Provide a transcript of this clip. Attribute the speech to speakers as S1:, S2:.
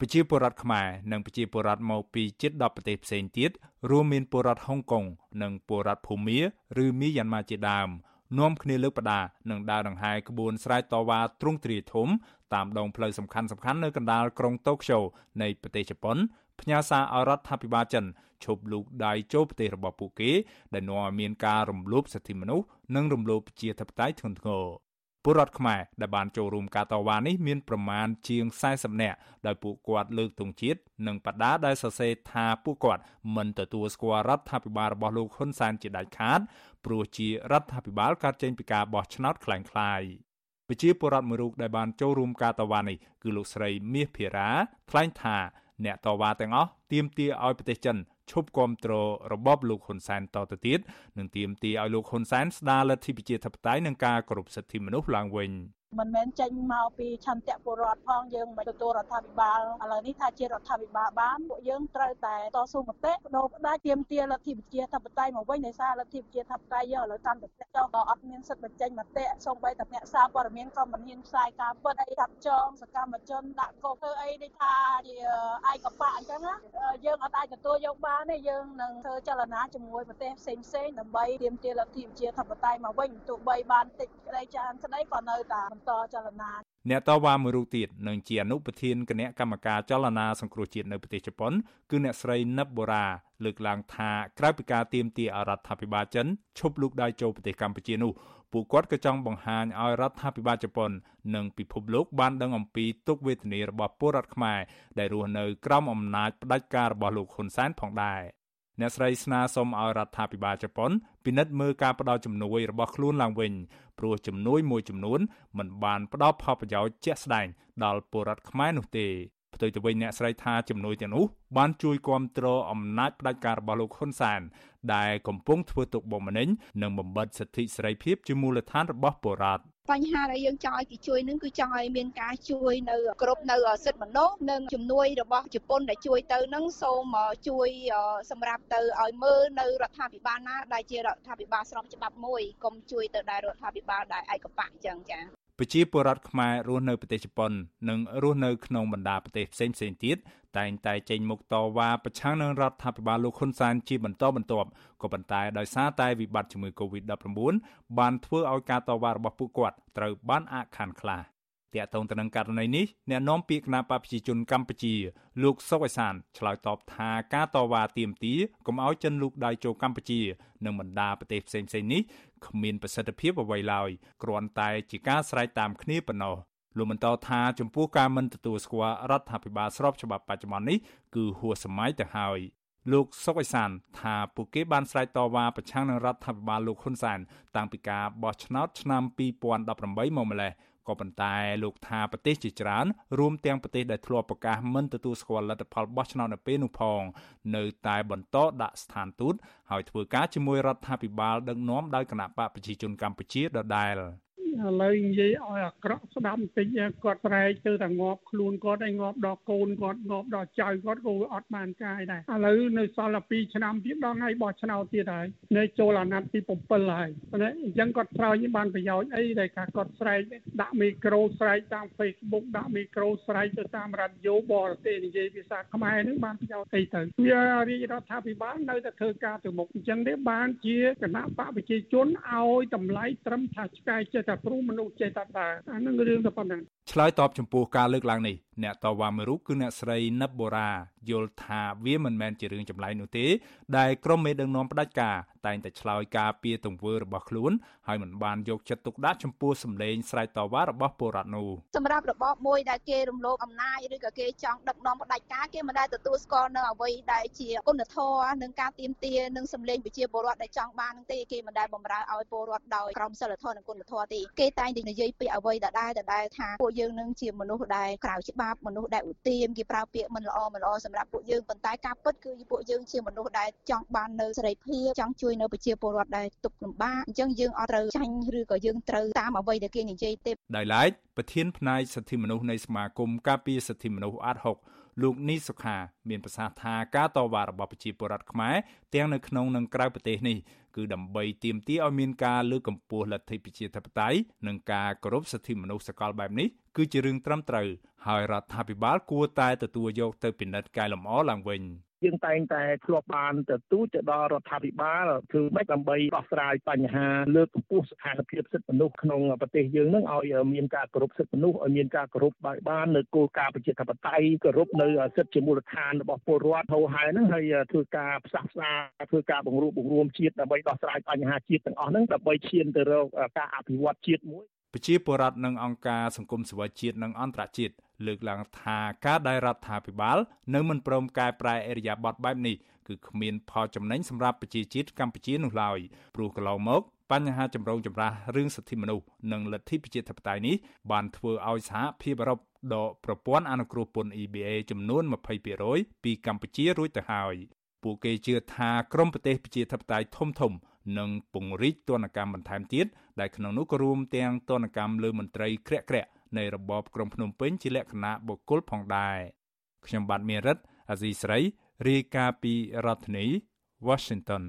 S1: ប្រជាពលរដ្ឋខ្មែរនិងប្រជាពលរដ្ឋមកពីជិត10ប្រទេសផ្សេងទៀតរួមមានពលរដ្ឋហុងកុងនិងពលរដ្ឋភូមាឬមីយ៉ាន់ម៉ាជាដើមនាំគ្នាលើកបដានិងដើរដង្ហែក្បួនស្រែកតវ៉ាទ្រង់ទ្រាយធំតាមដងផ្លូវសំខាន់ៗនៅកណ្ដាលក្រុងតូក្យូនៃប្រទេសជប៉ុនផ្ញើសារឲ្យរដ្ឋាភិបាលចិនឈប់លូកដៃចូលប្រទេសរបស់ពួកគេដែលនាំឲ្យមានការរំលោភសិទ្ធិមនុស្សនិងរំលោភប្រជាធិបតេយ្យធ្ងន់ធ្ងរ ពលរដ្ឋខ្មែរដែលបានចូលរួមការតវ៉ានេះមានប្រមាណជាង40នាក់ដោយពួកគាត់លើកទង់ជាតិនិងបដាដែលសរសេរថាពួកគាត់មិនទទួលស្គាល់រដ្ឋាភិបាលរបស់លោកហ៊ុនសែនជាដាច់ខាតព្រោះជារដ្ឋាភិបាលកើតចេញពីការបោះឆ្នោតคล้ายៗប្រជាពលរដ្ឋមួយរូបដែលបានចូលរួមការតវ៉ានេះគឺលោកស្រីមាសភារាថ្លែងថាអ្នកតវ៉ាទាំងអស់ទាមទារឲ្យប្រទេសចិន ឈប់គ្រប់គ្រងរបបលោកហ៊ុនសែនតទៅទៀតនិងទាមទារឲ្យលោកហ៊ុនសែនស្ដារលទ្ធិប្រជាធិបតេយ្យនិងការគោរពសិទ្ធិមនុស្សឡើងវិញ។
S2: មិនមែនចេញមកពីឆន្ទៈពលរដ្ឋផងយើងមិនទទួលរដ្ឋាភិបាលឥឡូវនេះថាជារដ្ឋាភិបាលបានពួកយើងត្រូវតែតស៊ូមតិបដូរផ្ដាច់ទាមទារលទ្ធិប្រជាធិបតេយ្យមកវិញដោយសារលទ្ធិប្រជាធិបតេយ្យយើងឥឡូវតាមតែចុះក៏អត់មានសិទ្ធិបញ្ចេញមតិសូម្បីតែអ្នកសារព័ត៌មានក៏មិនហ៊ានផ្សាយការពិតអីកាត់ចងសកម្មជនដាក់កោធ្វើអីដូចថាជាឯកបៈអញ្ចឹងណាយើងអត់អាចទទួលយកបានទេយើងនឹងធ្វើចលនាជាមួយប្រទេសផ្សេងផ្សេងដើម្បីទាមទារលទ្ធិប្រជាធិបតេយ្យមកវិញទោះបីបានតិចក្តីច្រើនក្តីក៏នៅតែបន្តចលនា
S1: អ្នកតវ៉ាមួយរូបទៀតនឹងជាអនុប្រធានគណៈកម្មការចលនាសង្គ្រោះជាតិនៅប្រទេសជប៉ុនគឺអ្នកស្រីនិបបូរ៉ាលើកឡើងថាក្រៅពីការទៀមទាអរដ្ឋាភិបាលចិនឈប់លូកដៃចូលប្រទេសកម្ពុជានោះពួកគាត់ក៏ចង់បង្ហាញឲ្យរដ្ឋាភិបាលជប៉ុន និងពិភពលោកបានដឹងអំពីទុក្ខវេទនារបស់ពលរដ្ឋខ្មែរដែលរស់នៅក្រោមអំណាចផ្ដាច់ការរបស់លោកហ៊ុនសែនផងដែរ អ្នកស្រីស្នើសុំឲ្យរដ្ឋាភិបាលជប៉ុនពិនិត្យមើលការផ្ដល់ជំនួយរបស់ខ្លួនឡើងវិញព្រោះជំនួយមួយចំនួនមិនបានផ្ដល់ផលប្រយោជន៍ជាក់ស្ដែងដល់ពលរដ្ឋខ្មែរនោះទេផ្ទុយទៅវិញអ្នកស្រីថាជំនួយទាំងនោះបានជួយគ្រប់គ្រងអំណាចផ្ដាច់ការរបស់លោកហ៊ុនសែនដែលកំពុងធ្វើទុកបុកម្នេញនិងបំបិទសិទ្ធិសេរីភាពជាមូលដ្ឋានរបស់ពលរដ្ឋ
S3: បញ្ហាដែលយើងចង់ឲ្យគេជួយនឹងគឺចង់ឲ្យមានការជួយនៅគ្រប់នៅសិទ្ធិមនុស្សនិងជំនួយរបស់ជប៉ុនដែលជួយទៅនឹងសូមជួយសម្រាប់ទៅឲ្យមើលនៅរដ្ឋាភិបាលណាដែលជារដ្ឋាភិបាលស្របច្បាប់មួយកុំជួយទៅដល់រដ្ឋាភិបាលដែលឯកបៈអញ្ចឹងចា៎
S1: ប្រជាពលរដ្ឋខ្មែររស់នៅប្រទេសជប៉ុននិងរស់នៅក្នុងបណ្ដាប្រទេសផ្សេងផ្សេងទៀតតែងតែចេញមុខតវ៉ាប្រឆាំងនឹងរដ្ឋាភិបាលលោកហ៊ុនសែនជាបន្តបន្ទាប់ក៏ប៉ុន្តែដោយសារតែវិបត្តិជំងឺ Covid-19 បានធ្វើឲ្យការតវ៉ារបស់ពួកគាត់ត្រូវបានអាក់ខានខ្លះ តាក់ទងទៅនឹងករណីនេះអ្នកនាំពាក្យគណៈបព្វជិជនកម្ពុជាលោកសុកអេសានឆ្លើយតបថាការតវ៉ាទាមទារកុំឲ្យចិនលូកដៃចូលកម្ពុជានិងបណ្ដាប្រទេសផ្សេងៗនេះគ្មានប្រសិទ្ធភាពអ្វីឡើយគ្រាន់តែជាការស្រែកតាមគ្នាប៉ុណ្ណោះលោកបន្តថាចំពោះការមិនទទួលស្គាល់រដ្ឋាភិបាលស្របច្បាប់បច្ចុប្បន្ននេះគឺហួសសម័យទៅហើយលោកសុកអេសានថាពួកគេបានស្រែកតវ៉ាប្រឆាំងនឹងរដ្ឋាភិបាលលោកហ៊ុនសែនតាំងពីការបោះឆ្នោតឆ្នាំ2018មកម្លេះ ក៏ប៉ុន្តែលោកថាប្រទេសជាច្រើនរួមទាំងប្រទេសដែលធ្លាប់ប្រកាសមិនទទួលស្គាល់លទ្ធផលបោះឆ្នោតនៅពេលនោះផង នៅតែបន្តដាក់ស្ថានទូតហើយធ្វើការជាមួយរដ្ឋាភិបាលដឹកនាំដោយគណៈបកប្រជាជនកម្ពុជាដដែល។
S4: ឥឡូវនិយាយឲ្យអាក្រក់ស្ដាប់បន្តិចគាត់ស្រែកទៅតែងាប់ខ្លួនគាត់ឲ្យងាប់ដល់កូនគាត់ងាប់ដល់ចៅគាត់ក៏អត់បានកាយដែរឥឡូវនៅសល់តែ2ឆ្នាំទៀតដល់ថ្ងៃបោះឆ្នោតទៀតហើយនៅចូលអាណត្តិទី7ហើយអញ្ចឹងគាត់ស្រោចបានប្រយោជន៍អីដែលថាគាត់ស្រែកដាក់មីក្រូស្រែកតាម Facebook ដាក់មីក្រូស្រែកទៅតាមរ៉ាឌីយ៉ូបរទេសនិយាយភាសាខ្មែរនឹងបានប្រយោជន៍អីទៅវារាជរដ្ឋាភិបាលនៅតែធ្វើការទៅមុខអញ្ចឹងទេបានជាគណៈបកប្រជាជនឲ្យតម្លៃត្រឹមថាឆ្កែចេះតែព្រោះមនុស្សចេះតែដើរអានឹងរឿងតែប៉ុណ្ណឹង
S1: ឆ្លើយតបចំពោះការលើកឡើងនេះអ្នកតវ៉ាមួយរូបគឺអ្នកស្រីនិបបូរ៉ាយល់ថាវាមិនមែនជារឿងចម្លែកនោះទេដែលក្រុមមេដឹកនាំផ្ដាច់ការតែងតែឆ្លើយការពីទង្វើរបស់ខ្លួនហើយមិនបានយកចិត្តទុកដាក់ចំពោះសម្លេងស្រែកតវ៉ារបស់ពលរដ្ឋនោះ
S3: សម្រាប់របបមួយដែលគេរំលោភអំណាចឬក៏គេចង់ដឹកនាំផ្ដាច់ការគេមិនដែលទទួលស្គាល់នៅអ្វីដែលជាគុណធម៌និងការទៀមទានិងសម្លេងប្រជាពលរដ្ឋដែលចង់បាននឹងទេគេមិនដែលបំរើឲ្យពលរដ្ឋដោយក្រមសីលធម៌និងគុណធម៌ទេគេតែងតែនិយាយពីអ្វីដដែលដដែលថាពួកយើងនឹងជាមនុស្សដែលក្រៅច្បាប់មនុស្សដែលឧទាមគេប្រើពាក្យមិនល្អមិនល្អសម្រាប់ពួកយើងប៉ុន្តែការពិតគឺពួកយើងជាមនុស្សដែលចង់បាននៅសេរីភាពចង់ជួយនៅប្រជាពលរដ្ឋដែលទុកលំបាកអញ្ចឹងយើងអត់ត្រូវចាញ់ឬក៏យើងត្រូវតាមអ្វីដែលគេនិយាយទេ
S1: ដោយឡែកប្រធានផ្នែកសិទ្ធិមនុស្សនៃសមាគមការពារសិទ្ធិមនុស្សអាត់ហុកលោកនីសុខាមានប្រសាសន៍ថាការតវ៉ារបស់ប្រជាពលរដ្ឋខ្មែរទាំងនៅក្នុងនិងក្រៅប្រទេសនេះ គឺដើម្បីទាមទារឲ្យមានការលើកកម្ពស់លទ្ធិប្រជាធិបតេយ្យនិងការគោរពសិទ្ធិមនុស្សសកលបែបនេះគឺជារឿងត្រឹមត្រូវហើយរដ្ឋាភិបាលគួរតែទទួលយកទៅពិនិត្យកែលម្អឡើងវិញ។
S5: យើងតែងតែធ្លាប់បានទៅទូទៅដល់រដ្ឋាភិបាលធ្វើម៉េចដើម្បីដោះស្រាយបញ្ហាលើកកម្ពស់ស្ថានភាពសិទ្ធិមនុស្សក្នុងប្រទេសយើងនឹងឲ្យមានការគោរពសិទ្ធិមនុស្សឲ្យមានការគោរពបាយបាននៅគោលការណ៍ប្រជាធិបតេយ្យគោរពនៅសិទ្ធិជាមូលដ្ឋានរបស់ពលរដ្ឋហៅហើយហ្នឹងហើយធ្វើការផ្សះផ្សាធ្វើការបង្រួបបង្រួមជាតិដើម្បីដោះស្រាយបញ្ហាជាតិទាំងអស់ហ្នឹងដើម្បីឈានទៅរកការអភិវឌ្ឍជាតិមួយ
S1: ប្រជាពលរដ្ឋនិងអង្គការសង្គមស៊ីវិលជាតិនិងអន្តរជាតិលើកឡើងថាការដែលរដ្ឋាភិបាលនៅមិនព្រមកែប្រែអរិយាប័ត្របែបនេះគឺគ្មានផលចំណេញសម្រាប់ប្រជាជាតិកម្ពុជានោះឡើយព្រោះកន្លងមកបញ្ហាចម្រូងចម្រាសរឿងសិទ្ធិមនុស្សនិងលទ្ធិប្រជាធិបតេយ្យនេះបានធ្វើឲ្យសហភាពអឺរ៉ុបដកប្រព័ន្ធអនុគ្រោះពន្ធ EBA ចំនួន20%ពីកម្ពុជារួចទៅហើយពួកគេជឿថាក្រមប្រទេសប្រជាធិបតេយ្យធំធំ និងពង្រីកទណ្ឌកម្មបន្ថែមទៀតដែលក្នុងនោះក៏រួមទាំងទណ្ឌកម្មលើមន្ត្រីក្រាក់ក្រាក់នៃរបបក្រុងភ្នំពេញជាលក្ខណៈបុគ្គលផងដែរខ្ញុំបាទមេរិតអាស៊ីស្រីរាយការណ៍ពីរដ្ឋធានី Washington